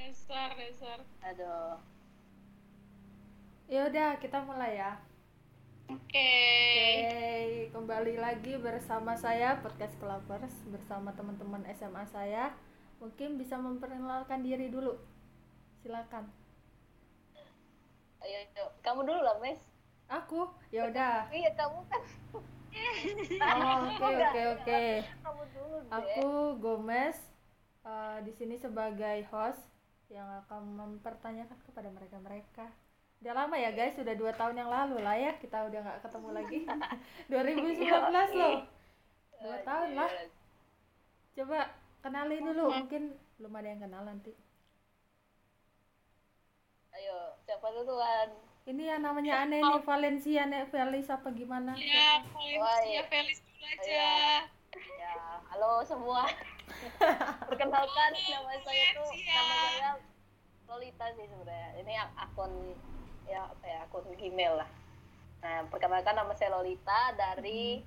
Dasar, dasar. Aduh. Ya udah, kita mulai ya. Oke. Oke, kembali lagi bersama saya Podcast Clubbers bersama teman-teman SMA saya. Mungkin bisa memperkenalkan diri dulu. Silakan. Ayo, ayo. Kamu dulu lah, Mes. Aku. Ya udah. Iya, kamu kan. Oh, Oke, oke, oke. Kamu dulu deh. Aku Gomez eh, di sini sebagai host yang akan mempertanyakan kepada mereka-mereka. Udah lama ya guys, sudah dua tahun yang lalu lah ya kita udah nggak ketemu lagi. 2019 loh. Dua Eh, tahun iya. lah. Coba kenalin dulu, mungkin belum ada yang kenal nanti. Ayo, siapa duluan? Ini yang namanya aneh nih, Valencia nih, Felis apa gimana? Ya, Wah, Felis, iya. ya Felis dulu aja. Ya, halo semua. Perkenalkan nama saya tuh nama saya Lolita sih sebenarnya. Ini ak- akun ya apa ya akun Gmail lah. Nah, perkenalkan nama saya Lolita dari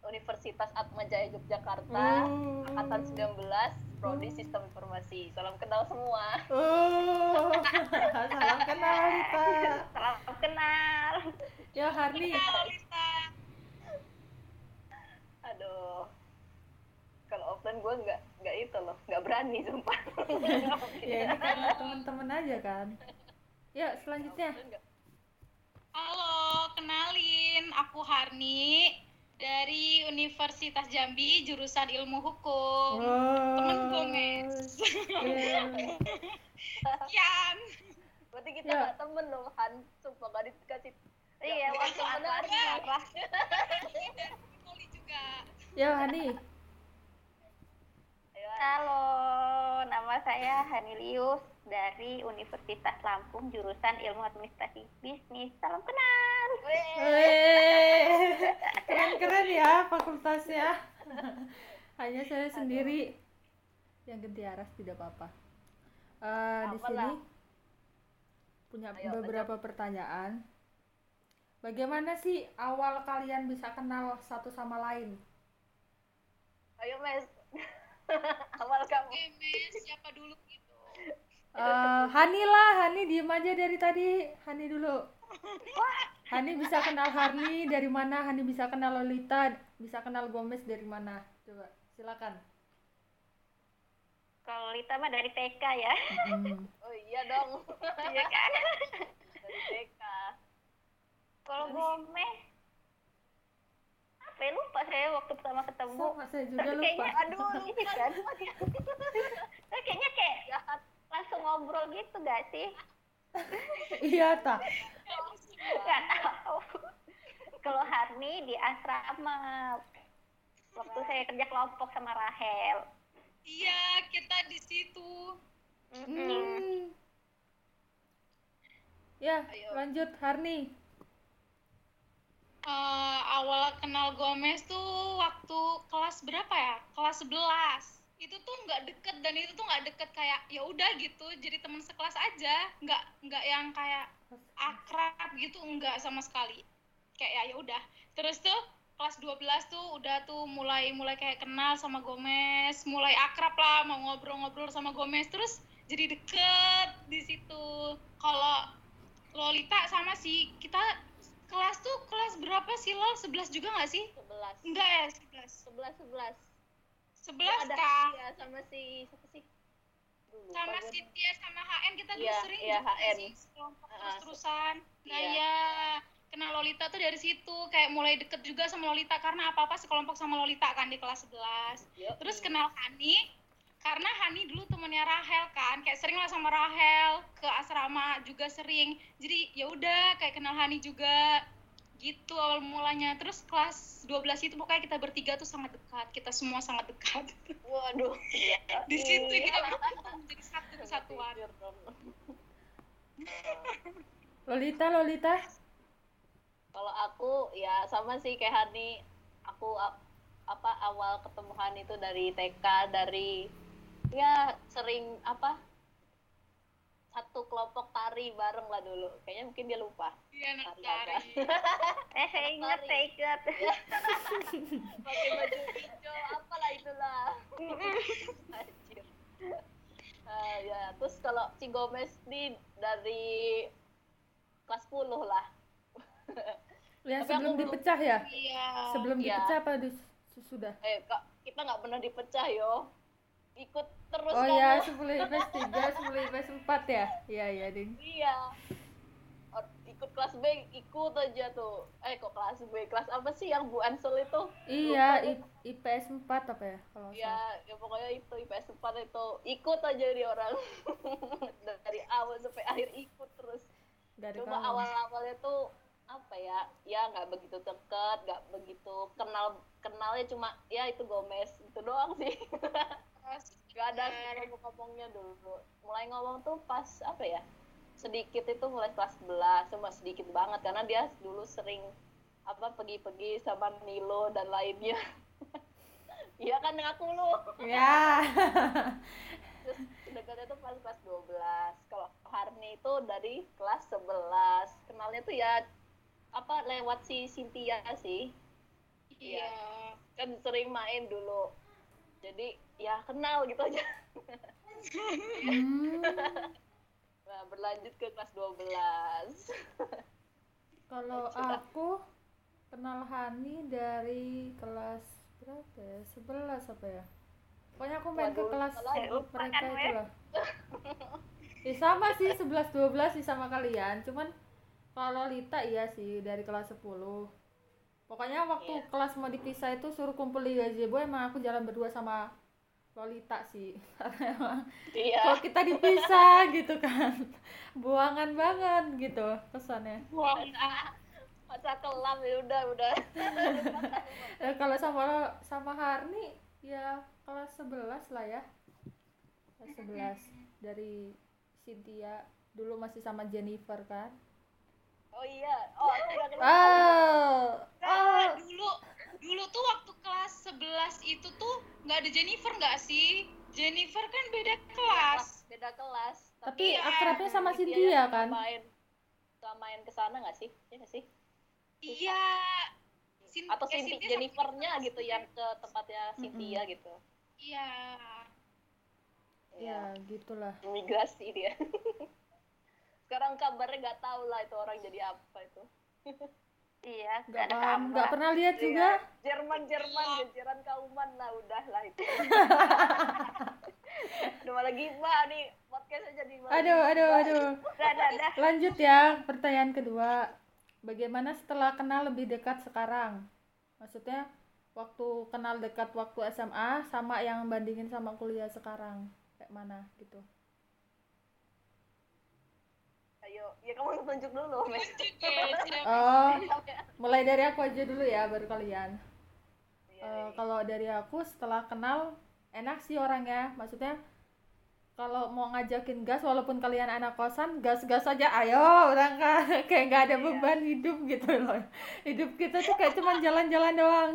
Universitas Atmajaya Yogyakarta, Hmm. angkatan 19, prodi Sistem Informasi. Salam kenal semua. Oh, salam kenal kita. Salam kenal. Ya Harni, Halo, Lita. Aduh. Offline gue nggak nggak itu loh, nggak berani sumpah. ya ini karena teman-teman aja kan. Ya selanjutnya. Halo, kenalin. Aku Harni dari Universitas Jambi, jurusan Ilmu Hukum. Temen Gomez. Iya. Yan. Berarti kita Ya. nggak temen loh, Han. Sumpah gak dikasih. Iya, waktu harus marah. Noli juga. Ya Hani. Halo, nama saya Hanilius dari Universitas Lampung, jurusan Ilmu Administrasi Bisnis. Salam kenal. Keren-keren ya fakultasnya. Hanya saya sendiri yang ganti aras tidak apa-apa. Eh, di sini punya Ayo, beberapa pertanyaan. Bagaimana sih awal kalian bisa kenal satu sama lain? Ayo, Mes. Awal kamu. Oke, Mes, siapa dulu gitu? Eh, Hani lah, Hani diem aja dari tadi. Hani dulu. Hani bisa kenal Harni dari mana? Hani bisa kenal Lolita, bisa kenal Gomez dari mana? Coba, silakan. Kalau Lita mah dari TK ya. Hmm. Oh iya dong. Iya kan? Dari TK. Kalau Gomez, apa ya, lupa saya waktu pertama ketemu. Sama saya juga Tapi lupa. kayaknya, aduh, ini kan. Tapi kayaknya kayak langsung ngobrol gitu gak sih? Iya tak. Gak tahu. Kalau Harni di asrama, waktu saya kerja kelompok sama Rahel. Iya, kita di situ. Hmm. Ya, Ayo. lanjut Harni. Eh, awal kenal Gomez tuh waktu kelas berapa ya? Kelas 11. Itu tuh nggak deket dan itu tuh nggak deket kayak ya udah gitu, jadi teman sekelas aja, nggak nggak yang kayak akrab gitu enggak sama sekali. Kayak ya ya udah. Terus tuh kelas 12 tuh udah tuh mulai mulai kayak kenal sama Gomez, mulai akrab lah mau ngobrol-ngobrol sama Gomez terus jadi deket di situ. Kalau Lolita sama sih kita kelas tuh kelas berapa sih Lol? 11 juga nggak sih? 11. Enggak ya, 11. 11 11. 11 ada kan? ya sama si siapa sih? Dulu, Sama gua. Cynthia sama HN kita dulu Iya, sering iya, juga HN. sih kelompok Ah, terus-terusan. Nah iya. ya, kenal Lolita tuh dari situ kayak mulai deket juga sama Lolita karena apa-apa sekelompok sama Lolita kan di kelas 11. Yuk. Terus kenal Hani karena Hani dulu temennya Rahel kan, kayak sering lah sama Rahel ke asrama juga sering. Jadi ya udah kayak kenal Hani juga gitu awal mulanya. Terus kelas 12 itu pokoknya kita bertiga tuh sangat dekat. Kita semua sangat dekat. Waduh. Iya. Di situ kita berkumpul menjadi satu kesatuan. Lolita, Lolita. Kalau aku ya sama sih kayak Hani. Aku apa awal ketemu Hani itu dari TK dari ya sering apa satu kelompok tari bareng lah dulu. Kayaknya mungkin dia lupa. Iya, anak Tari. Eh, saya ingat, saya ingat. Pakai baju hijau apalah itulah. Anjir. Ah, ya terus kalau si Gomez nih dari kelas 10 lah Ya Tapi sebelum dipecah ya? Iya. Sebelum Iya. dipecah apa sudah? eh kak kita nggak pernah dipecah yo ikut terus Oh kamu. ya, sebelum IPS 3, sebelum IPS 4 ya? Iya, iya, Ding. iya ikut kelas B ikut aja tuh eh kok kelas B kelas apa sih yang Bu Ansel itu Iya, I- IPS 4 apa ya? Kalau nggak ya ya pokoknya itu IPS 4 itu ikut aja dia orang dari awal sampai akhir ikut terus ada cuma kawan. awal-awalnya tuh apa ya ya nggak begitu deket nggak begitu kenal kenalnya cuma ya itu Gomez itu doang sih Nggak ada eh, ngomong-ngomongnya dulu. Mulai ngomong tuh pas apa ya sedikit itu mulai kelas 11 cuma sedikit banget karena dia dulu sering apa pergi-pergi sama Nilo dan lainnya. Iya kan aku lu. Ya. terus dekatnya tuh pas kelas 12 kalau Harni itu dari kelas 11 kenalnya tuh ya apa lewat si Cynthia sih. Iya. kan sering main dulu jadi ya kenal gitu aja Hmm. nah berlanjut ke kelas 12 Kalau aku kenal Hani dari kelas berapa ya? 11 apa ya? Pokoknya aku main ke Waduh, kelas salah. grup Lupa mereka itu loh. Ya sama sih 11 12 sih sama kalian, cuman kalau Lita iya sih dari kelas 10. Pokoknya waktu Iya. kelas mau dipisah itu suruh kumpul di gazebo emang aku jalan berdua sama Lolita sih. Karena emang iya kok kita dipisah gitu kan. Buangan banget gitu kesannya. masa kelam ya udah udah Eh, kalau sama sama Harni ya kelas 11 lah ya. Kelas 11 dari Cynthia dulu masih sama Jennifer kan. Oh iya oh aku udah kenal Oh. Nah, dulu dulu tuh waktu kelas 11 itu tuh nggak ada Jennifer nggak sih? Jennifer kan beda kelas. beda kelas Tapi Iya. akrabnya sama Cynthia kan. main main ke sana nggak sih ya nggak sih Iya. Sin- atau ya, Cynthia Cynthia Jennifernya gitu yang ke tempatnya Cynthia gitu Iya. Ya, gitulah. imigrasi dia sekarang kabarnya nggak tahu lah itu orang jadi apa itu Iya, Nggak ada paham, nggak pernah lihat juga. Jerman Jerman jajaran kauman lah udah lah itu udah malah gibah nih podcastnya jadi malah Aduh, aduh, aduh. Udah, udah, udah. Lanjut ya, pertanyaan kedua. Bagaimana setelah kenal lebih dekat sekarang? Maksudnya waktu kenal dekat waktu SMA sama yang bandingin sama kuliah sekarang. Kayak mana gitu. Ayo ya kamu tunjuk dulu siap. Oh, mulai dari aku aja dulu ya baru kalian. Iya. kalau dari aku setelah kenal enak sih orangnya. Maksudnya kalau mau ngajakin gas walaupun kalian anak kosan gas-gas aja ayo orang kan kayak nggak ada Iya. beban hidup gitu loh hidup kita tuh kayak cuman jalan-jalan doang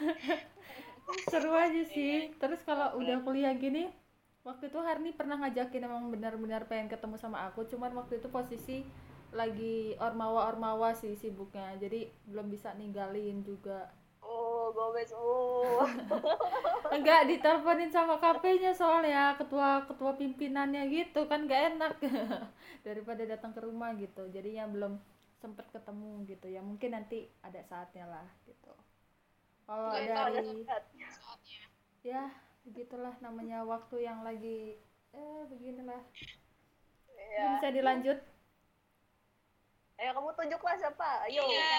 seru aja sih terus kalau udah kuliah gini waktu itu Harni pernah ngajakin emang benar-benar pengen ketemu sama aku cuman waktu itu posisi lagi ormawa-ormawa sih sibuknya jadi belum bisa ninggalin juga. Oh Gomez oh. Enggak diteleponin sama KP-nya soalnya ketua ketua pimpinannya gitu kan gak enak. Daripada datang ke rumah gitu jadi yang belum sempet ketemu gitu. Ya mungkin nanti ada saatnya lah gitu. Kalau dari saat. Saatnya. ya begitulah namanya waktu yang lagi eh beginilah. Iya. bisa dilanjut? Ayo kamu tunjuklah siapa. Ayo. Iya.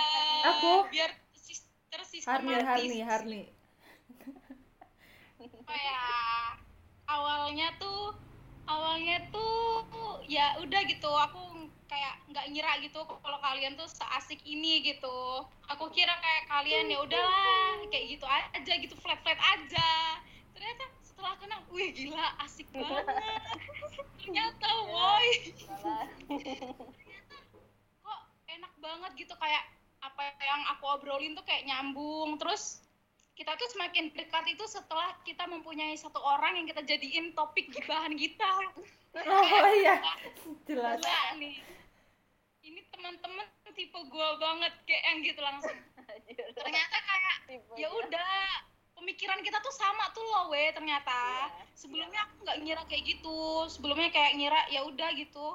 Aku. Biar sis- tersistematis. Harni Harni Harni. Apa ya? Awalnya tuh awalnya tuh ya udah gitu. Aku kayak nggak ngira gitu kalau kalian tuh seasik ini gitu. Aku kira kayak kalian ya udahlah kayak gitu aja gitu flat flat aja ternyata setelah kenal wih gila asik banget. Ternyata woi. Salah. kok enak banget gitu kayak apa yang aku obrolin tuh kayak nyambung. Terus kita tuh semakin dekat itu setelah kita mempunyai satu orang yang kita jadiin topik gibahan kita. Oh iya. jelas. Gila nih. Ini teman-teman tipe gua banget kayak yang gitu langsung. Ternyata kayak ya udah pemikiran kita tuh sama tuh loh we ternyata. Iya, sebelumnya aku nggak ngira kayak gitu. Sebelumnya kayak ngira ya udah gitu.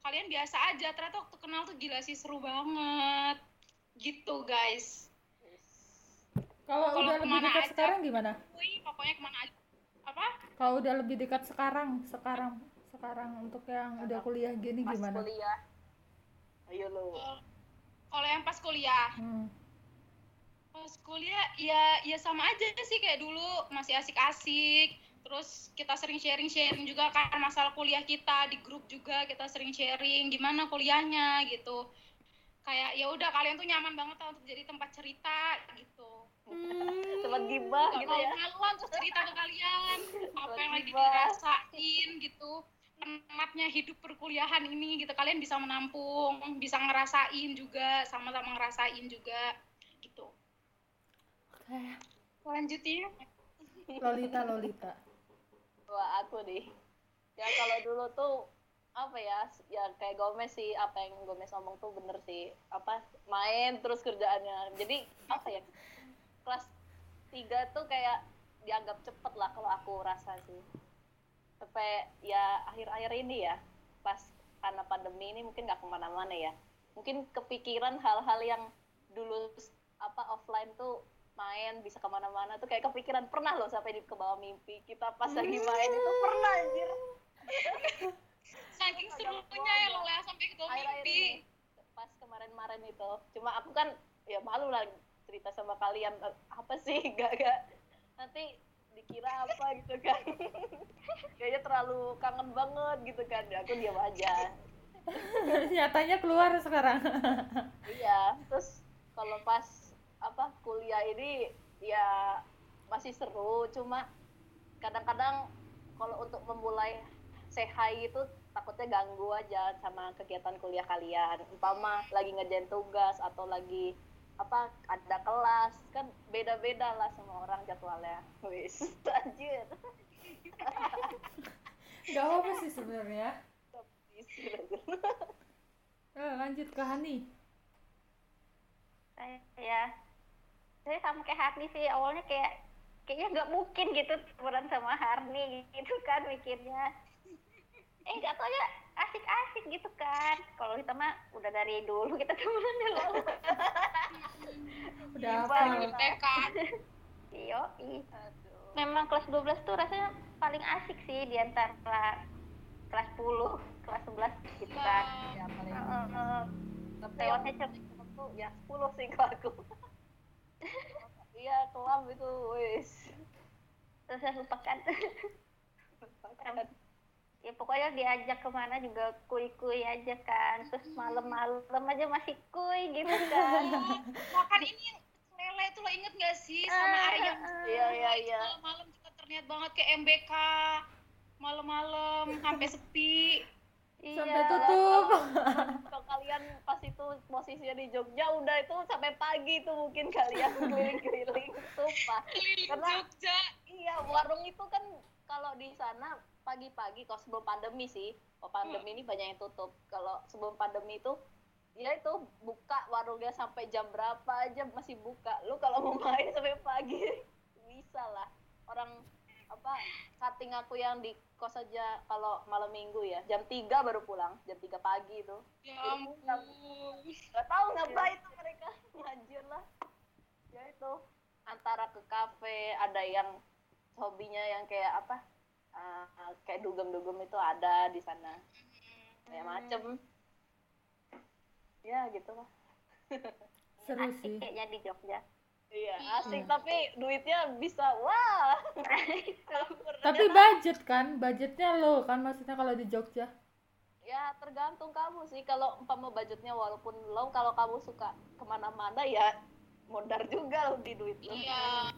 Kalian biasa aja ternyata waktu kenal tuh gila sih seru banget. Gitu guys. Kalau udah lebih dekat aja. sekarang gimana? Wih, pokoknya ke mana aja. Apa? Kalau udah lebih dekat sekarang, sekarang, sekarang untuk yang udah kuliah gini pas gimana? kuliah. Ayo lo. Kalau- kalau yang pas kuliah. Hmm. Pas kuliah ya ya sama aja sih kayak dulu. Masih asik-asik. Terus kita sering sharing-sharing juga kan masalah kuliah kita di grup juga. Kita sering sharing gimana kuliahnya gitu. Kayak ya udah kalian tuh nyaman banget untuk jadi tempat cerita gitu. Tempat gibah gitu ya. maluan tuh cerita ke kalian. Apa yang lagi dirasain gitu. Nikmatnya hidup perkuliahan ini gitu. Kalian bisa menampung bisa ngerasain juga sama-sama ngerasain juga. Lanjutin? Lolita, Lolita. Wah aku nih. Ya kalau dulu tuh apa ya ya kayak Gomez sih apa yang Gomez ngomong tuh bener sih. Apa main terus kerjaannya. Jadi apa ya kelas 3 tuh kayak dianggap cepet lah kalau aku rasa sih. Sampai ya akhir-akhir ini ya pas karena pandemi ini mungkin nggak ke mana-mana ya. Mungkin kepikiran hal-hal yang dulu apa offline tuh main bisa ke mana-mana tuh kayak kepikiran pernah loh sampai di ke bawah mimpi kita pas lagi main itu. Pernah anjir. Saking serunya ya bohong. lo lah sampai ke bawah mimpi. pas kemarin-kemarin itu. Cuma aku kan ya malu lah cerita sama kalian Eh, apa sih? Gak gak nanti dikira apa gitu kan. Kayaknya terlalu kangen banget gitu kan. Ya aku diam aja. Nyatanya keluar sekarang. iya terus kalau pas apa kuliah ini ya masih seru. Cuma kadang-kadang kalau untuk memulai hi itu takutnya ganggu aja sama kegiatan kuliah kalian. Umpama lagi ngerjain tugas atau lagi apa ada kelas. Kan beda-beda lah semua orang jadwalnya. Wis anjir. Gak apa sih sebenarnya. Eh, lanjut ke Hani. saya saya sama kayak Harni sih awalnya kayak kayaknya nggak mungkin gitu temenan sama Harni gitu kan mikirnya. Eh nggak tahu ya asik-asik gitu kan. Kalau kita mah udah dari dulu kita temenan ya loh Udah apa? TK iyo ih. Aduh. memang kelas 12 tuh rasanya paling asik sih di antara kelas 10 kelas 11 gitu kan. Ya paling Heeh. tapi lewatnya cepet. ya 10 sih kalau aku iya kelam itu wis. Terus saya lupakan ya pokoknya diajak ke mana juga kui-kui aja kan. Terus malam-malam aja masih kui gitu kan. Makan ini yang lele itu lo inget gak sih? Sama Ah, ayam ah. iya iya iya malam-malam kita terniat banget ke MBK malam-malam sampai sepi Sampai iya tutup. kalau kalian pas itu posisinya di Jogja udah itu sampai pagi itu mungkin kalian keliling-keliling sumpah. Keliling Karena- Jogja. iya warung itu kan kalau di sana pagi-pagi kalau sebelum pandemi sih kalau pandemi ini banyak yang tutup. Kalau sebelum pandemi itu ya itu buka warungnya sampai jam berapa aja masih buka. Lu kalau mau main sampai pagi bisa lah orang apa cutting aku yang di kos aja kalau malam minggu ya. Jam 3 baru pulang jam 3 pagi itu ya Iya, ampun. nggak tahu ngapain tuh mereka. Ngajir lah. Ya itu. Antara ke kafe ada yang hobinya yang kayak apa? Uh, kayak dugem-dugem itu ada di sana. Kayak macem. Ya gitu lah. Seru sih. kayaknya di Jogja iya asik tapi duitnya bisa wah. Tapi budget kan, budgetnya low kan maksudnya kalau di Jogja. ya tergantung kamu sih. Kalau umpama budgetnya walaupun low kalau kamu suka ke mana-mana ya modar juga loh di duit lu iya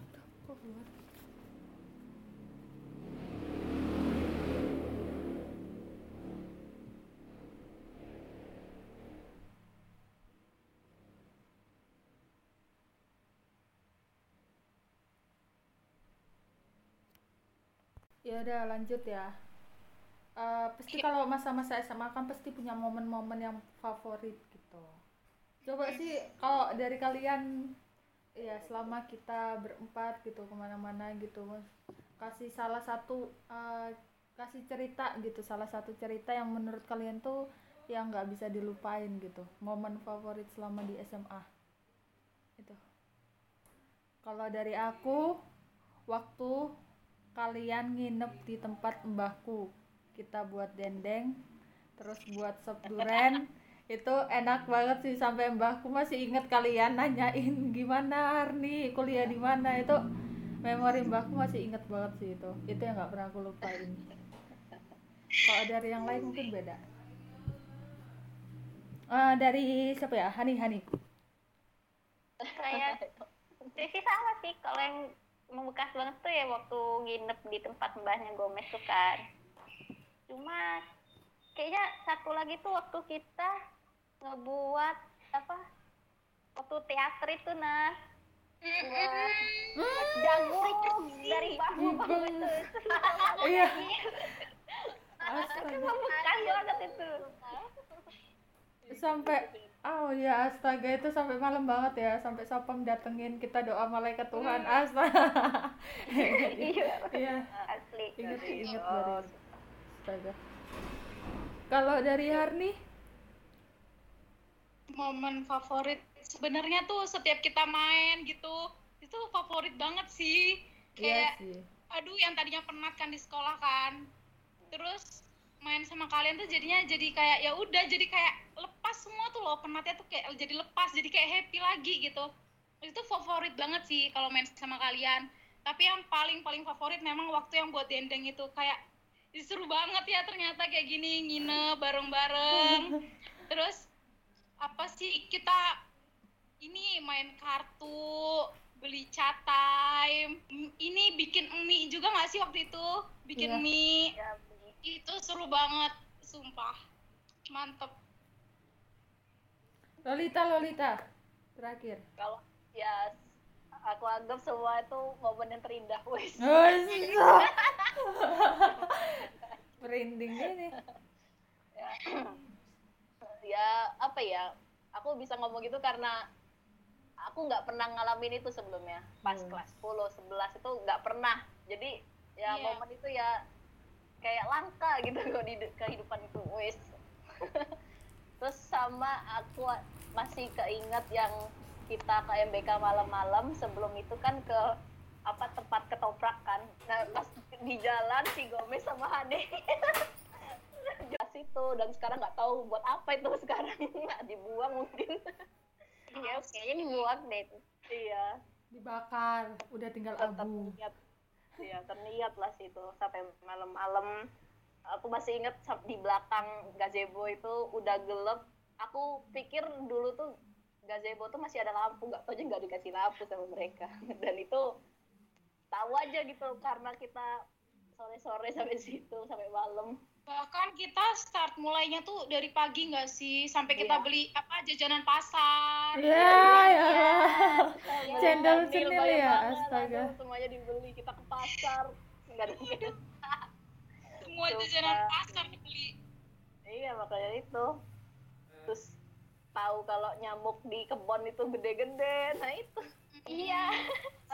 Ya udah lanjut ya. Eh, pasti kalau masa-masa SMA kan pasti punya momen-momen yang favorit gitu. Coba sih kalau dari kalian ya selama kita berempat gitu ke mana-mana gitu kasih salah satu eh, kasih cerita gitu salah satu cerita yang menurut kalian tuh yang nggak bisa dilupain gitu momen favorit selama di SMA itu kalau dari aku waktu kalian nginep di tempat mbahku. Kita buat dendeng terus buat sop duren. Itu enak banget sih sampai mbahku masih inget kalian nanyain gimana Arni? Kuliah di mana? Itu memori mbahku masih inget banget sih itu. Itu yang nggak pernah aku lupain. Kalau dari yang lain mungkin beda. Eh, dari siapa ya? Hani Hani. Kayak sih sama sih. Kalau yang membekas banget tuh ya waktu nginep di tempat mbahnya Gomez tuh kan. Cuma kayaknya satu lagi tuh waktu kita ngebuat apa waktu teater itu nah buat jagung dari bahu-bahu itu. Iya. Astaga membekas banget itu. Sampai oh ya astaga itu sampai malam banget ya sampai sapam datengin kita doa malaikat Tuhan astaga. Iya. Iya. Asli inget inget banget astaga. Kalau dari Harni? Momen favorit sebenarnya tuh setiap kita main gitu itu favorit banget sih. Iya kayak sih. aduh yang tadinya penat kan di sekolah kan. Terus main sama kalian tuh jadinya jadi kayak ya udah jadi kayak lepas semua tuh loh penatnya tuh kayak jadi lepas jadi kayak happy lagi gitu. Itu favorit banget sih kalau main sama kalian. Tapi yang paling paling favorit memang waktu yang buat dendeng itu kayak "Ih, seru banget ya ternyata kayak gini nginep bareng-bareng. Terus apa sih kita ini main kartu beli cat time ini bikin mie juga nggak sih waktu itu? Bikin Iya. mie. Ya, itu seru banget sumpah. Mantep. Lolita Lolita. Terakhir. Kalau ya aku anggap semua itu momen yang terindah wes merinding ini. Ya. Apa ya? Aku bisa ngomong gitu karena aku nggak pernah ngalamin itu sebelumnya. Pas Hmm. kelas 10 11 itu nggak pernah. Jadi ya Iya. momen itu ya kayak langka gitu kok di kehidupan itu wes terus sama aku masih keinget yang kita ke MBK malam-malam sebelum itu kan ke apa tempat ketoprak kan nah pas di jalan si Gomez sama Hane. Jelas itu dan sekarang nggak tahu buat apa itu sekarang nggak dibuang mungkin. Iya kayaknya dibuang deh itu. iya. Dibakar udah tinggal ter- abu. terniat iya terniat lah situ sampai malam-malam aku masih inget di belakang gazebo itu udah gelap. Aku pikir dulu tuh gazebo tuh masih ada lampu nggak tahu aja nggak dikasih lampu sama mereka. Dan itu tahu aja gitu karena kita sore-sore sampai situ sampai malam bahkan kita start mulainya tuh dari pagi nggak sih sampai kita Iya. beli apa jajanan pasar ya ya Beli Cendol cenil ya, astaga. aduh, semuanya dibeli kita ke pasar nggak ada semua jajanan pasar dibeli Iya makanya itu. Terus tahu kalau nyamuk di kebun itu gede-gede. Nah itu. iya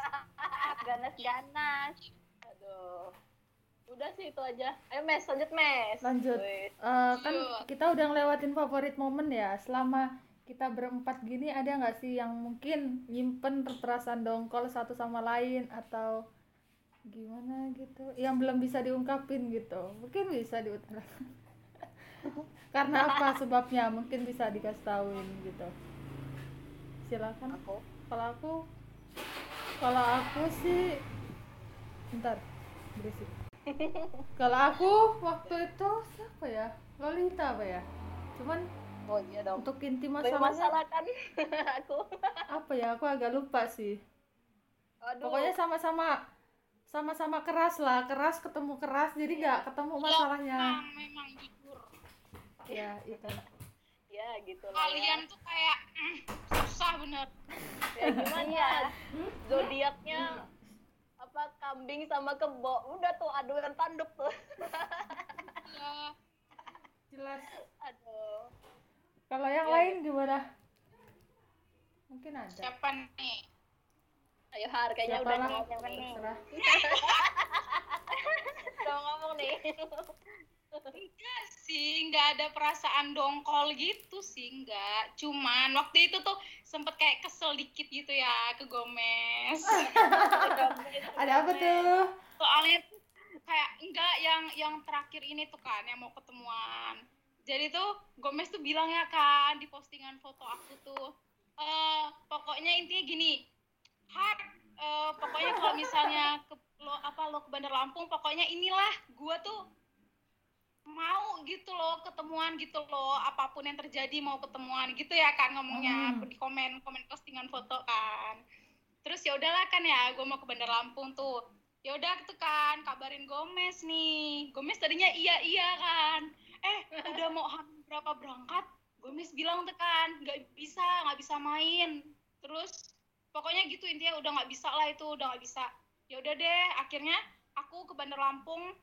ganas-ganas. Udah sih itu aja. Ayo mes, lanjut mes. Lanjut. Eh, kan Lanjut. kita udah ngelewatin favorit momen ya. Selama kita berempat gini ada nggak sih yang mungkin nyimpen perasaan dongkol satu sama lain? Atau gimana gitu? Yang belum bisa diungkapin gitu. Mungkin bisa diutarakan karena apa sebabnya? Mungkin bisa dikasih tahuin gitu. Silakan. Aku. kalau aku? Kalau aku sih bentar. Berisik kalau aku waktu itu siapa ya? Lolita apa ya? Cuman Oh iya dong. untuk inti masalahnya masalah kan? Aku. apa ya? Aku agak lupa sih. Aduh. pokoknya sama-sama sama-sama keras lah. Keras ketemu keras. Jadi nggak ketemu masalahnya. Memang, memang jujur. Ya itu. Ya gitu lah. kalian tuh kayak mm, susah bener. Ya, gimana? Ya? Zodiaknya apa kambing sama kebo. Udah tuh aduan tanduk tuh. ya jelas Aduh. kalau yang Ya, lain gimana mungkin ada siapa nih Ayo Har, kayaknya Siapa udah ngomong Siapa nih. Udah ngomong nih. Enggak sih, nggak ada perasaan dongkol gitu sih, enggak. Cuman waktu itu tuh sempet kayak kesel dikit gitu ya ke Gomez. Ada apa tuh? Soalnya kayak enggak yang yang terakhir ini tuh kan yang mau ketemuan. Jadi tuh Gomez tuh bilang ya kan di postingan foto aku tuh, eh pokoknya intinya gini, Har, eh, pokoknya kalau misalnya ke lo apa lo ke Bandar Lampung, pokoknya inilah gua tuh mau gitu loh ketemuan gitu loh apa pun yang terjadi mau ketemuan gitu ya kan ngomongnya. Hmm. di komen komen postingan foto kan. Terus ya udahlah kan ya gue mau ke Bandar Lampung tuh. Ya udah tuh kan kabarin Gomez nih. Gomez tadinya iya iya kan. Eh udah mau hamil berapa berangkat? Gomez bilang tuh kan nggak bisa nggak bisa main. Terus pokoknya gitu intinya udah nggak bisa lah itu udah nggak bisa. Ya udah deh akhirnya aku ke Bandar Lampung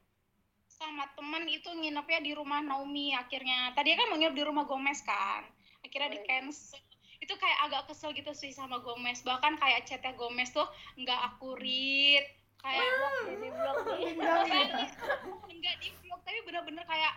sama temen itu nginepnya di rumah Naomi akhirnya. Tadi kan mau nginep di rumah Gomez kan. Akhirnya di cancel. Itu kayak agak kesel gitu sih sama Gomez. Bahkan kayak chatnya Gomez tuh nggak akurat kayak blog nih. enggak enggak di vlog tapi bener-bener kayak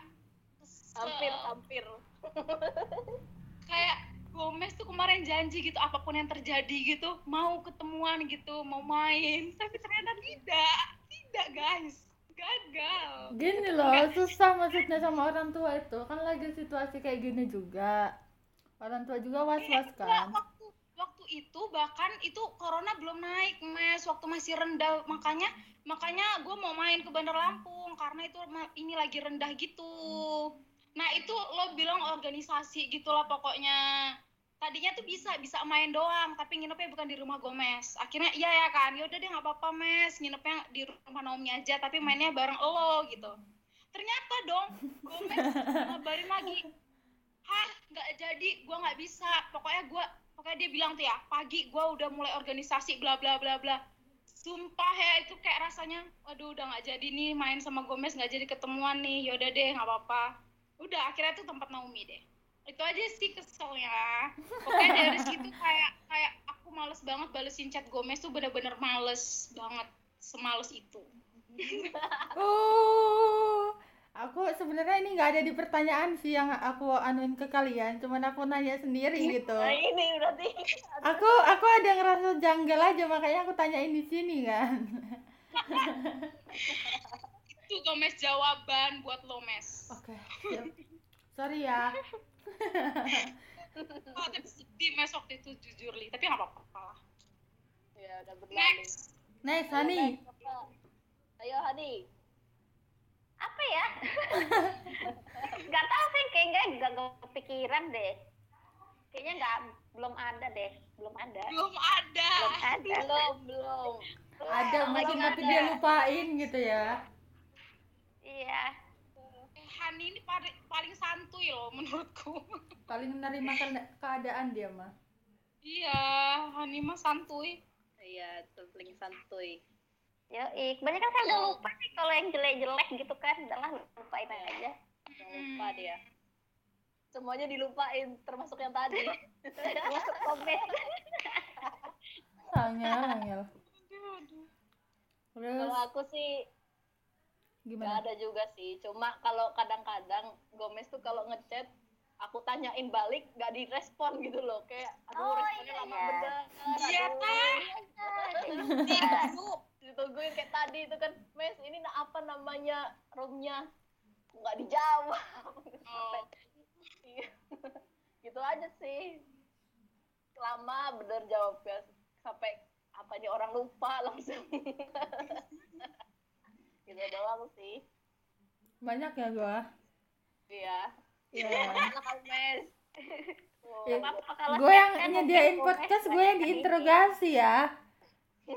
kesel. Hampir, hampir. kayak Gomez tuh kemarin janji gitu apa pun yang terjadi gitu mau ketemuan gitu mau main. Tapi ternyata tidak. Tidak guys gagal. Gini loh, susah maksudnya sama orang tua itu. Kan lagi situasi kayak gini juga. Orang tua juga was-was Enggak, kan. waktu waktu itu bahkan itu corona belum naik mes waktu masih rendah. Makanya makanya gue mau main ke Bandar Lampung karena itu ini lagi rendah gitu. Nah itu lo bilang organisasi gitulah pokoknya tadinya tuh bisa bisa main doang tapi nginepnya bukan di rumah Gomez akhirnya iya ya kan yaudah deh nggak apa-apa mes nginepnya di rumah Naomi aja tapi mainnya bareng lo gitu ternyata dong Gomez ngabarin lagi Har, nggak jadi, gua nggak bisa. Pokoknya gua, pokoknya dia bilang tuh ya, pagi gua udah mulai organisasi bla bla bla bla. Sumpah ya itu kayak rasanya, waduh udah nggak jadi nih main sama Gomez nggak jadi ketemuan nih. Yaudah deh nggak apa-apa. Udah akhirnya tuh tempat Naomi deh. Itu aja sih keselnya. Pokoknya dari situ kayak kayak aku males banget balesin chat Gomez tuh bener-bener males banget, semales itu. Oh, aku sebenarnya ini nggak ada di pertanyaan sih yang aku anuin ke kalian, cuman aku nanya sendiri gitu. Nah ini berarti. Aku aku ada ngerasa janggal aja makanya aku tanyain di sini kan. Itu Gomez jawaban buat lo mes. Oke, siap. Sorry ya. Oh, tapi sedih waktu itu jujur li, tapi nggak apa-apa lah. Ya udah berlalu. Next. Next, Ayo, Hani. Ayo Hani. apa ya nggak tahu sih kayaknya nggak nggak kepikiran deh kayaknya nggak belum ada deh belum ada Belum ada. belum ada Belum, belum. Ada mungkin tapi dia lupain gitu ya. iya Eh, Hani ini paling, paling santuy loh menurutku. Paling menerima ke- keadaan dia mah. iya, Hani mah santuy. Iya, paling santuy. Yo, kebanyakan saya udah lupa nih kalau yang jelek-jelek gitu kan, udahlah lupain aja. Jangan lupa dia. Semuanya dilupain, termasuk yang tadi. Masuk komen. Angel, angel. Kalau aku sih gimana? ada juga sih. Cuma kalau kadang-kadang Gomez tuh kalau ngechat aku tanyain balik nggak direspon gitu loh kayak aduh Oh, responnya iya, lama iya. bener Iya, aduh. Tah. Tunggu, ditungguin kayak tadi itu kan mes ini apa namanya roomnya nggak dijawab Oh. Iya. gitu aja sih lama bener jawabnya sampai apa ini orang lupa langsung gitu doang sih Banyak ya gua. iya Iya. anak mes Iya. Gue yang nyediain podcast, gue yang ini. diinterogasi ya.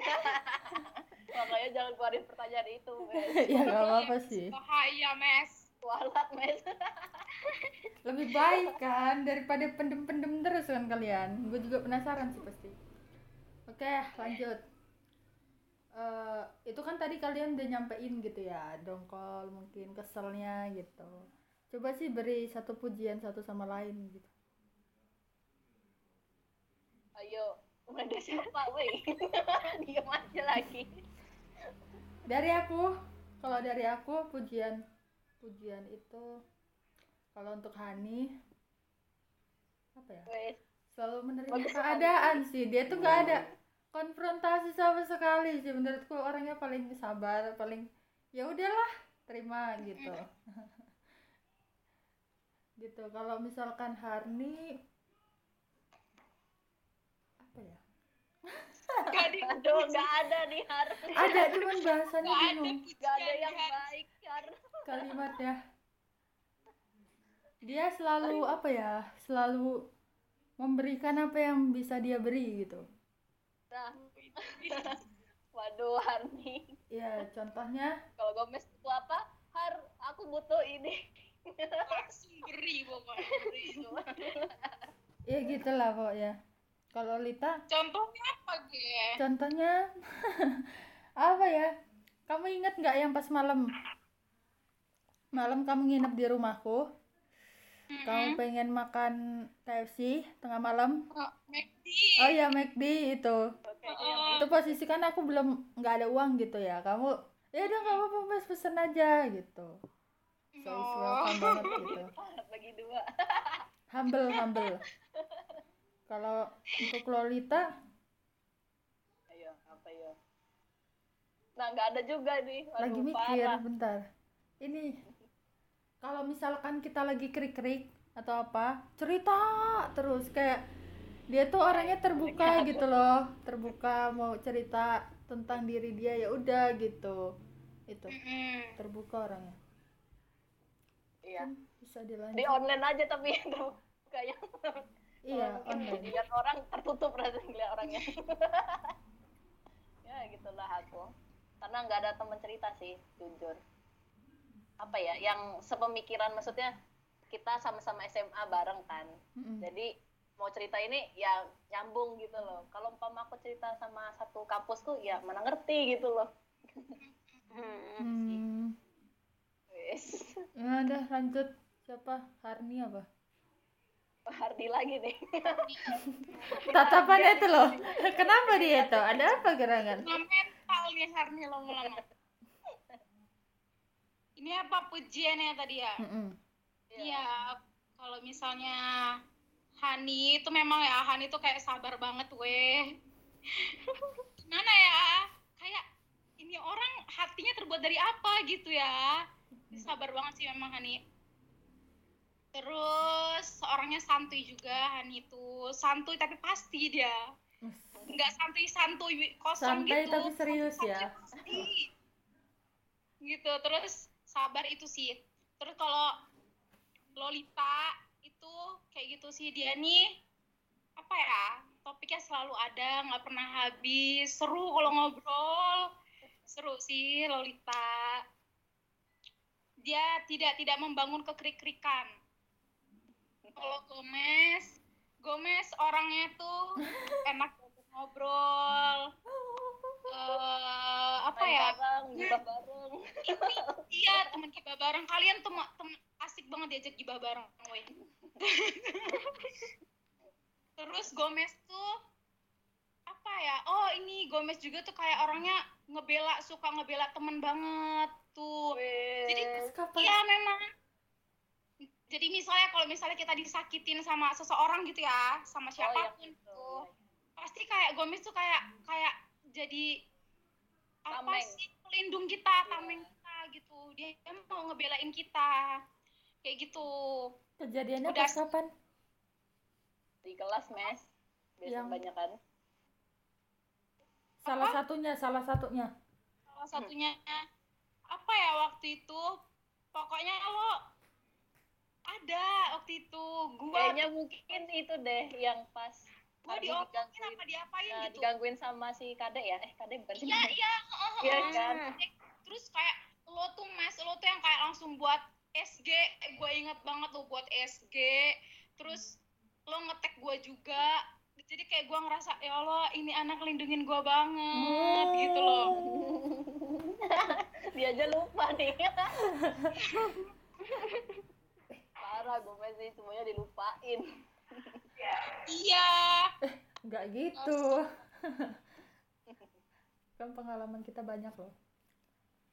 makanya jangan keluarin pertanyaan itu mes ya gak apa-apa sih. Bahaya, Mes. kualat mes Lebih baik kan daripada pendem-pendem terus kan kalian. Gue juga penasaran sih pasti. Oke, lanjut. Eh, itu kan tadi kalian udah nyampein gitu ya, dongkol mungkin keselnya gitu. Coba sih beri satu pujian satu sama lain gitu. ayo Kepada siapa, weh? Diam aja lagi. dari aku kalau dari aku pujian pujian itu kalau untuk Hani apa ya selalu menerima keadaan sih dia tuh nggak ada konfrontasi sama sekali sih menurutku orangnya paling sabar paling ya udahlah terima gitu gitu kalau misalkan Harni apa ya Gak di ada nih Har. ada cuman bahasanya Gak ada bingung ada pujian yang ya. baik, Har. kalimatnya dia selalu apa ya selalu memberikan apa yang bisa dia beri gitu Nah, waduh, Harni. ya contohnya Kalau Gomez itu apa? Har, aku butuh ini. langsung beri pokoknya beri. ya gitulah pokoknya kalau Lita contohnya apa Ge? contohnya apa ya kamu ingat nggak yang pas malam malam kamu nginep di rumahku kamu pengen makan KFC tengah malam Oh, McD. oh ya McD itu Oh, itu posisi kan aku belum nggak ada uang gitu ya kamu ya udah nggak apa-apa mas pesen aja gitu so welcome banget gitu iya. bagi dua. humble humble kalau untuk Lolita Ayo, apa ya? Nah, nggak ada juga nih. Waduh, lagi mikir parah. bentar ini kalau misalkan kita lagi krik-krik atau apa cerita terus kayak dia tuh orangnya terbuka gitu loh terbuka mau cerita tentang diri dia ya udah gitu itu terbuka orangnya Iya. bisa Di dilanjut online aja tapi kayak iya online dilihat orang tertutup rasanya ngeliat orangnya. ya gitulah aku. Karena nggak ada teman cerita sih, jujur. Apa ya, yang sepemikiran maksudnya kita sama-sama SMA bareng kan. Mm-mm. Jadi mau cerita ini ya nyambung gitu loh. Kalau umpama aku cerita sama satu kampusku ya mana ngerti gitu loh. Hmm. Wes. ya udah lanjut siapa Harni apa Hardi lagi nih. tatapannya itu loh kenapa dia itu ada apa gerangan mental nih Harni lama-lama ini apa pujiannya tadi ya. Iya, kalau misalnya Hani itu memang ya Hani itu kayak sabar banget weh. Gimana ya? Kayak ini orang hatinya terbuat dari apa gitu ya? Sabar banget sih memang Hani. Terus orangnya santuy juga Hani itu santuy tapi pasti dia nggak santuy santuy kosong Santai gitu. tapi serius ya. Pasti. Gitu terus sabar itu sih. Terus kalau Lolita itu kayak gitu sih dia nih apa ya topiknya selalu ada nggak pernah habis. Seru kalau ngobrol. Seru sih Lolita. Dia tidak tidak membangun kekrik-krikan. Kalau Gomez Gomez orangnya tuh enak ngobrol Eh, apa Main ya? bareng, gibah bareng. ini iya teman gibah bareng. Kalian tuh asik banget diajak gibah bareng woi. Terus Gomez tuh apa ya? Oh ini Gomez juga tuh kayak orangnya ngebela suka ngebela temen banget tuh. Jadi, Wes. kapan? iya memang. Jadi misalnya kalau misalnya kita disakitin sama seseorang gitu ya sama Oh, iya, siapa pun tuh pasti kayak Gomez tuh kayak kayak jadi apa Tameng. sih pelindung kita tameng kita gitu. Dia, dia mau ngebelain kita. Kayak gitu. Kejadiannya Udah. pas kapan? Di kelas mes. Biasa Yang- banyak kan. Salah satunya salah satunya. Salah satunya. Apa ya waktu itu? Pokoknya lo ada waktu itu. Gua kayaknya mungkin itu deh yang pas Hardi diomongin apa diapain ya, gitu? digangguin sama si kadek ya? Eh kadek bukan sih? Iya iya heeh, Iya heeh. kan? terus kayak lo tuh mas lo tuh yang kayak langsung buat SG gue inget banget lo buat SG terus lo ngetek gue juga. Jadi kayak gue ngerasa ya Allah ini anak lindungin gue banget gitu loh. Dia aja lupa nih. Parah gue sih semuanya dilupain nggak gitu kan pengalaman kita banyak loh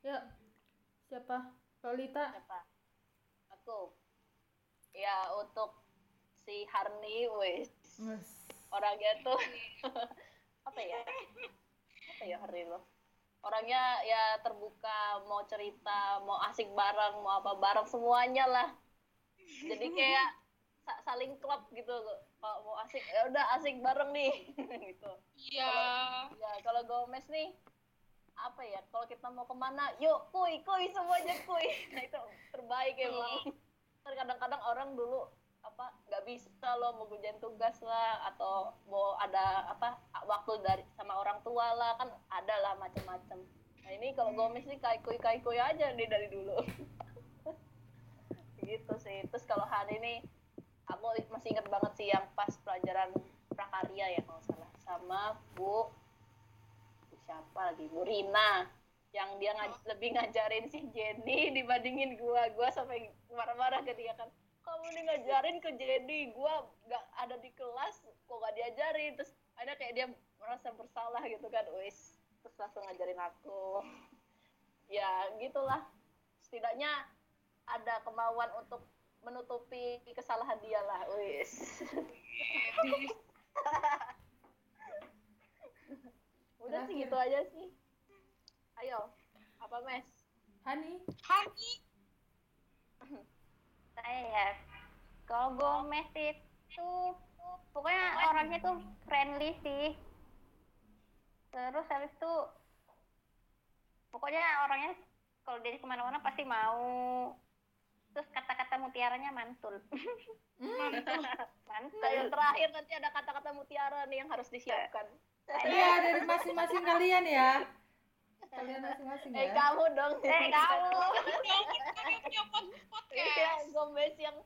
ya siapa Lolita Siapa? Aku. Ya untuk si Harni, wes orangnya tuh apa ya? Apa ya Harni lo? Orangnya ya terbuka, mau cerita, mau asik bareng, mau apa bareng semuanya lah. Jadi kayak saling klop gitu. Kalau mau asik, ya udah asik bareng nih gitu. Iya. Ya kalau Gomez nih apa ya kalau kita mau ke mana yuk kuy kuy semuanya kuy nah itu terbaik emang. Ntar kadang-kadang orang dulu apa nggak bisa loh mau gujain tugas lah atau mau ada apa waktu dari sama orang tua lah kan ada lah macam-macam. Nah ini kalau Gomez nih kai kuy kai kuy aja nih dari dulu. Gitu sih. Terus kalau hari ini aku masih ingat banget sih yang pas pelajaran prakarya ya kalau salah. Sama Bu siapa lagi? Bu Rina yang dia ngaj- lebih ngajarin si Jenny dibandingin gua. Gua sampai marah-marah ke dia kan kamu nih ngajarin ke Jenny gua nggak ada di kelas kok gak diajarin? Terus ada kayak dia merasa bersalah gitu kan wis. Terus langsung ngajarin aku. Ya gitulah. Setidaknya ada kemauan untuk menutupi kesalahan dia lah wis. Udah sih gitu aja sih. Ayo apa mes? Hani? Hani. saya ya kalau Gomez itu pokoknya orangnya tuh friendly sih. Terus habis itu pokoknya orangnya kalau dia ke mana-mana pasti mau terus kata-kata mutiaranya mantul mantul Nah, yang terakhir nanti ada kata-kata mutiara nih yang harus disiapkan. Iya dari masing-masing kalian ya kalian masing-masing Eh ya kamu dong. eh kamu Kamu punya pod- Iya, podcast. Gomez yang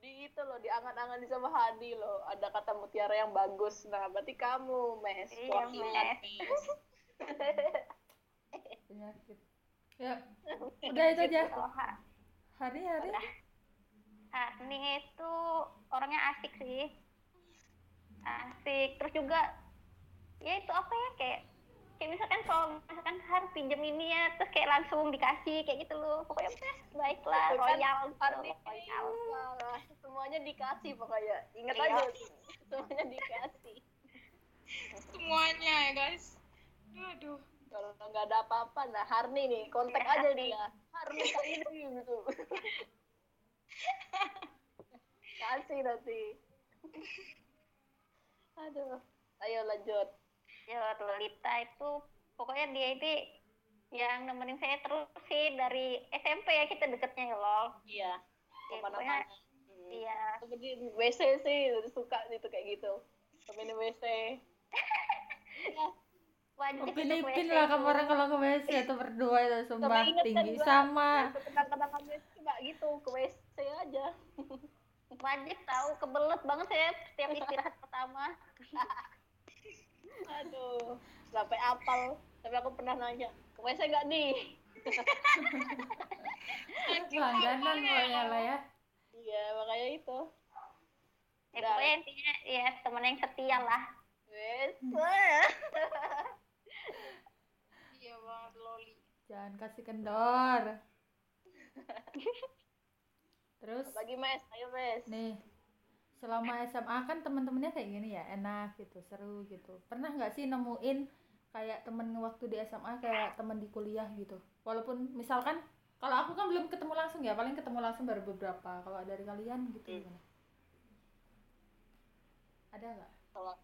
di itu loh, diangan-angan sama Hadi loh. Ada kata mutiara yang bagus. Nah, berarti kamu, Mes. Iya. Mes. penyakit ya udah itu aja hari hari Hani itu orangnya asik sih asik terus juga ya itu apa ya kayak kayak misalkan kalau misalkan harus pinjam ini ya terus kayak langsung dikasih kayak gitu loh pokoknya baiklah royal gitu, royal semuanya dikasih pokoknya. Ingat Iya. aja, semuanya dikasih. Semuanya ya guys. Aduh. Kalau nggak ada apa-apa, nah Harni nih, kontak Iya, aja dia. Kayak ini gitu. Kasih nanti. Aduh. Ayo lanjut. ya Lolita itu pokoknya dia ini yang nemenin saya terus sih dari SMP ya kita deketnya ya lol Iya. Ya, Ke mana-mana. pokoknya Hmm. iya Seperti di WC sih suka gitu kayak gitu. Temenin WC. wajib Oh, WC lah kamu orang kalau ke WC itu berdua itu sumpah kan tinggi gua- sama WC nggak gitu, ke WC aja. wajib tahu kebelet banget saya setiap istirahat pertama Aduh. Sampai apal. Tapi aku pernah nanya, ke WC nggak nih? langganan pokoknya lah ya Iya, makanya itu. ya Udah. pokoknya intinya ya temen yang setia lah Wes. Jangan kasih kendor. Terus? Bagi Mes, ayo Mes. nih selama SMA kan teman-temannya kayak gini ya enak gitu seru gitu. Pernah nggak sih nemuin kayak temen waktu di SMA kayak temen di kuliah gitu? Walaupun misalkan kalau aku kan belum ketemu langsung ya paling ketemu langsung baru beberapa. Kalau dari kalian gitu Hmm. gimana? Ada nggak? Kalau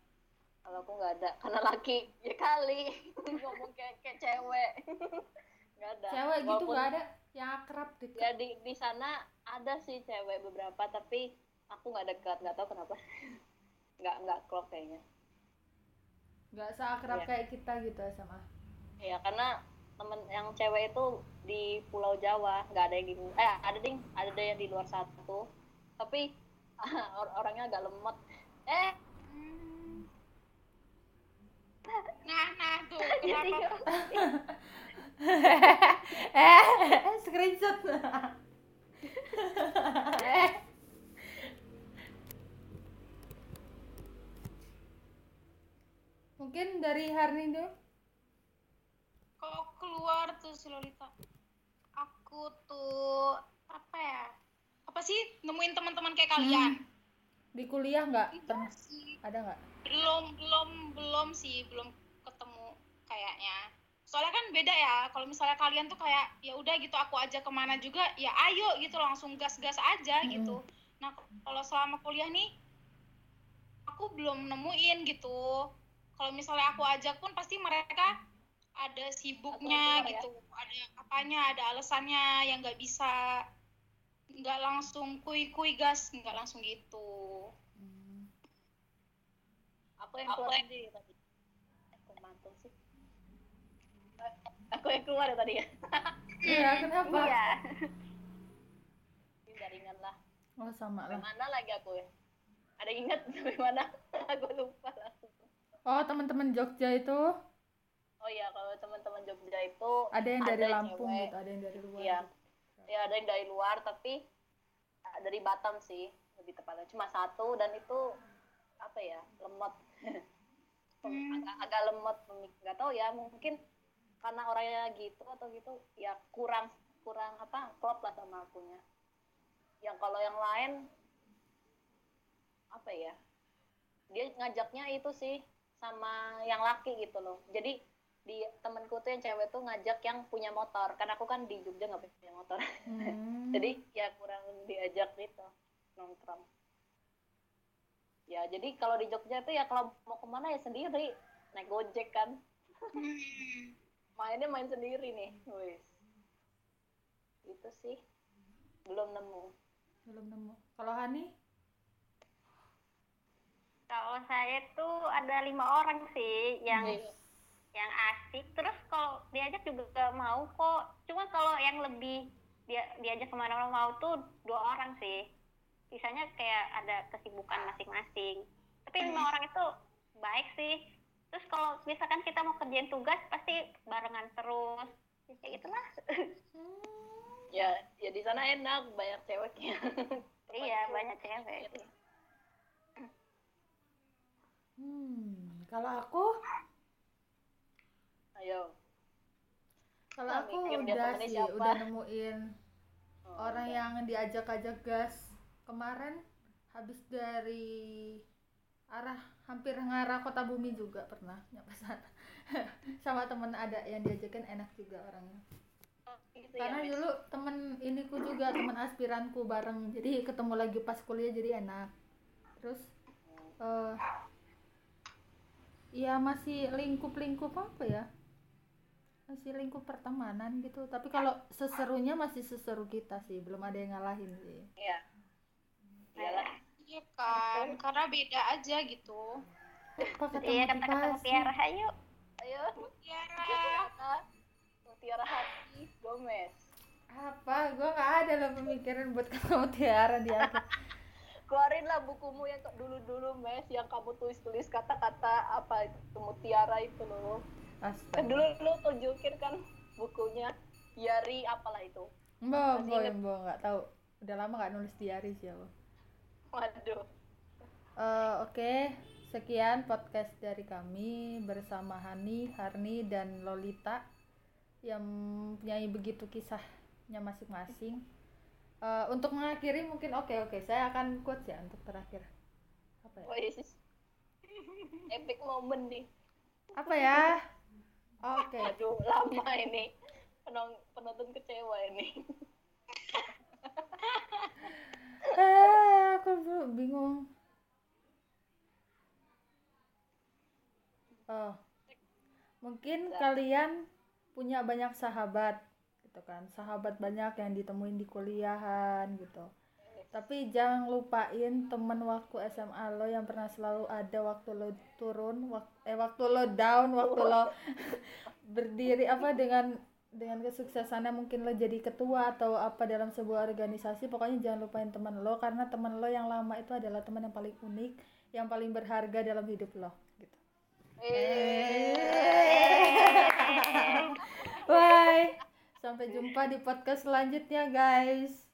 kalau aku nggak ada, karena laki ya kali. Ngomong kayak kayak cewek. Nggak ada. cewek gitu Walaupun- nggak ada yang akrab deket Ya di di sana ada sih cewek beberapa, tapi aku nggak dekat, nggak tahu kenapa. Nggak nggak klop kayaknya. nggak seakrab Iya. kayak kita gitu SMA Ya karena temen yang cewek itu di Pulau Jawa nggak ada yang di eh ada ding ada deh yang di luar satu tapi or- orangnya agak lemot eh Nah, nah tuh kenapa eh screenshot. Mungkin dari Harni dulu kalau keluar tuh si Lolita. Aku tuh apa ya? Apa sih? Nemuin teman-teman kayak kalian. Di kuliah nggak? Sih. Ada nggak? Belum belum belum sih. Belum ketemu kayaknya soalnya kan beda ya kalau misalnya kalian tuh kayak ya udah gitu aku aja ke mana juga ya ayo gitu langsung gas-gas aja Mm-mm. gitu nah kalau selama kuliah nih aku belum nemuin gitu kalau misalnya aku ajak pun pasti mereka ada sibuknya ya. gitu ada apanya ada alasannya yang nggak bisa nggak langsung kui kui gas nggak langsung gitu Hmm. Aku yang keluar tadi tadi. Aku mantul sih. Aku yang keluar ya tadi ya. iya kenapa Iya. Jaringan lah. oh sama lah mana lagi aku ya? Ada ingat sampai mana? aku lupa langsung. oh teman-teman Jogja itu Oh iya, kalau teman-teman Jogja itu ada yang dari Ada Lampung cewek. gitu ada yang dari luar Iya. gitu. ya ada yang dari luar tapi ah, dari Batam sih lebih tepatnya cuma satu dan itu apa ya lemot Hmm. agak, agak lemot nggak tahu ya mungkin karena orangnya gitu atau gitu ya kurang kurang apa klop lah sama akunya. Yang kalau yang lain apa ya dia ngajaknya itu sih sama yang laki gitu loh. Jadi di temenku tuh yang cewek tuh ngajak yang punya motor kan aku kan di Jogja nggak punya motor. Hmm. jadi ya kurang diajak gitu nongkrong. Ya jadi kalau di Jogja tuh ya kalau mau ke mana ya sendiri naik gojek kan. Hmm. Mainnya main sendiri nih wis itu sih belum nemu belum nemu kalau Hani Kalau saya tuh ada lima orang sih yang Iya. yang asik. Terus kalau diajak juga mau kok. Cuma kalau yang lebih dia diajak ke mana-mana mau tuh dua orang sih. Sisanya kayak ada kesibukan masing-masing. Tapi lima orang itu baik sih. Terus kalau misalkan kita mau kerjain tugas pasti barengan terus. Ya, Kayak gitulah. ya ya di sana enak banyak ceweknya iya banyak cewek. hmm kalau aku ayo kalau Nah, aku udah sih siapa. udah nemuin Oh, orang udah. yang diajak-ajak gas kemarin habis dari arah hampir ngarah kota bumi juga pernah nyampe sana. Sama temen ada yang diajakin enak juga orangnya. Gitu ya, karena dulu temen iniku juga temen aspiranku bareng. Jadi ketemu lagi pas kuliah jadi enak. Terus eh ya masih lingkup-lingkup apa ya? Masih lingkup pertemanan gitu. Tapi kalau seserunya masih seseru kita sih. Belum ada yang ngalahin sih. Iya Iya kan, karena beda aja gitu. apa kata Iya kata-kata Mutiara ayo. ayo. Tiara, Mutiara Mutiara Hati Gomez. Apa? Gua nggak ada loh pemikiran buat kata mutiara di akhir keluarin lah bukumu yang dulu-dulu mes yang kamu tulis-tulis kata-kata apa itu mutiara itu loh. Kan astaga. Dulu lu tunjukin kan bukunya Yari apalah itu. Mbak, mbak, mbak, nggak tahu. Udah lama nggak nulis diary sih aku. Waduh Eh, Oke, sekian podcast dari kami bersama Hani, Harni, dan Lolita yang punya begitu kisahnya masing-masing. Eh, untuk mengakhiri mungkin oke oke saya akan quotes ya untuk terakhir. Apa ya? Wih, epic moment nih Apa ya? Oke. aduh lama ini Penong- penonton kecewa ini Eh, aku bingung. Oh, mungkin kalian punya banyak sahabat, gitu kan? Sahabat banyak yang ditemuin di kuliahan, gitu. Tapi jangan lupain temen waktu SMA lo yang pernah selalu ada waktu lo turun, wak- eh waktu lo down, waktu lo berdiri apa dengan dengan kesuksesannya mungkin lo jadi ketua atau apa dalam sebuah organisasi pokoknya jangan lupain teman lo karena teman lo yang lama itu adalah teman yang paling unik yang paling berharga dalam hidup lo gitu. Bye. Sampai jumpa di podcast selanjutnya guys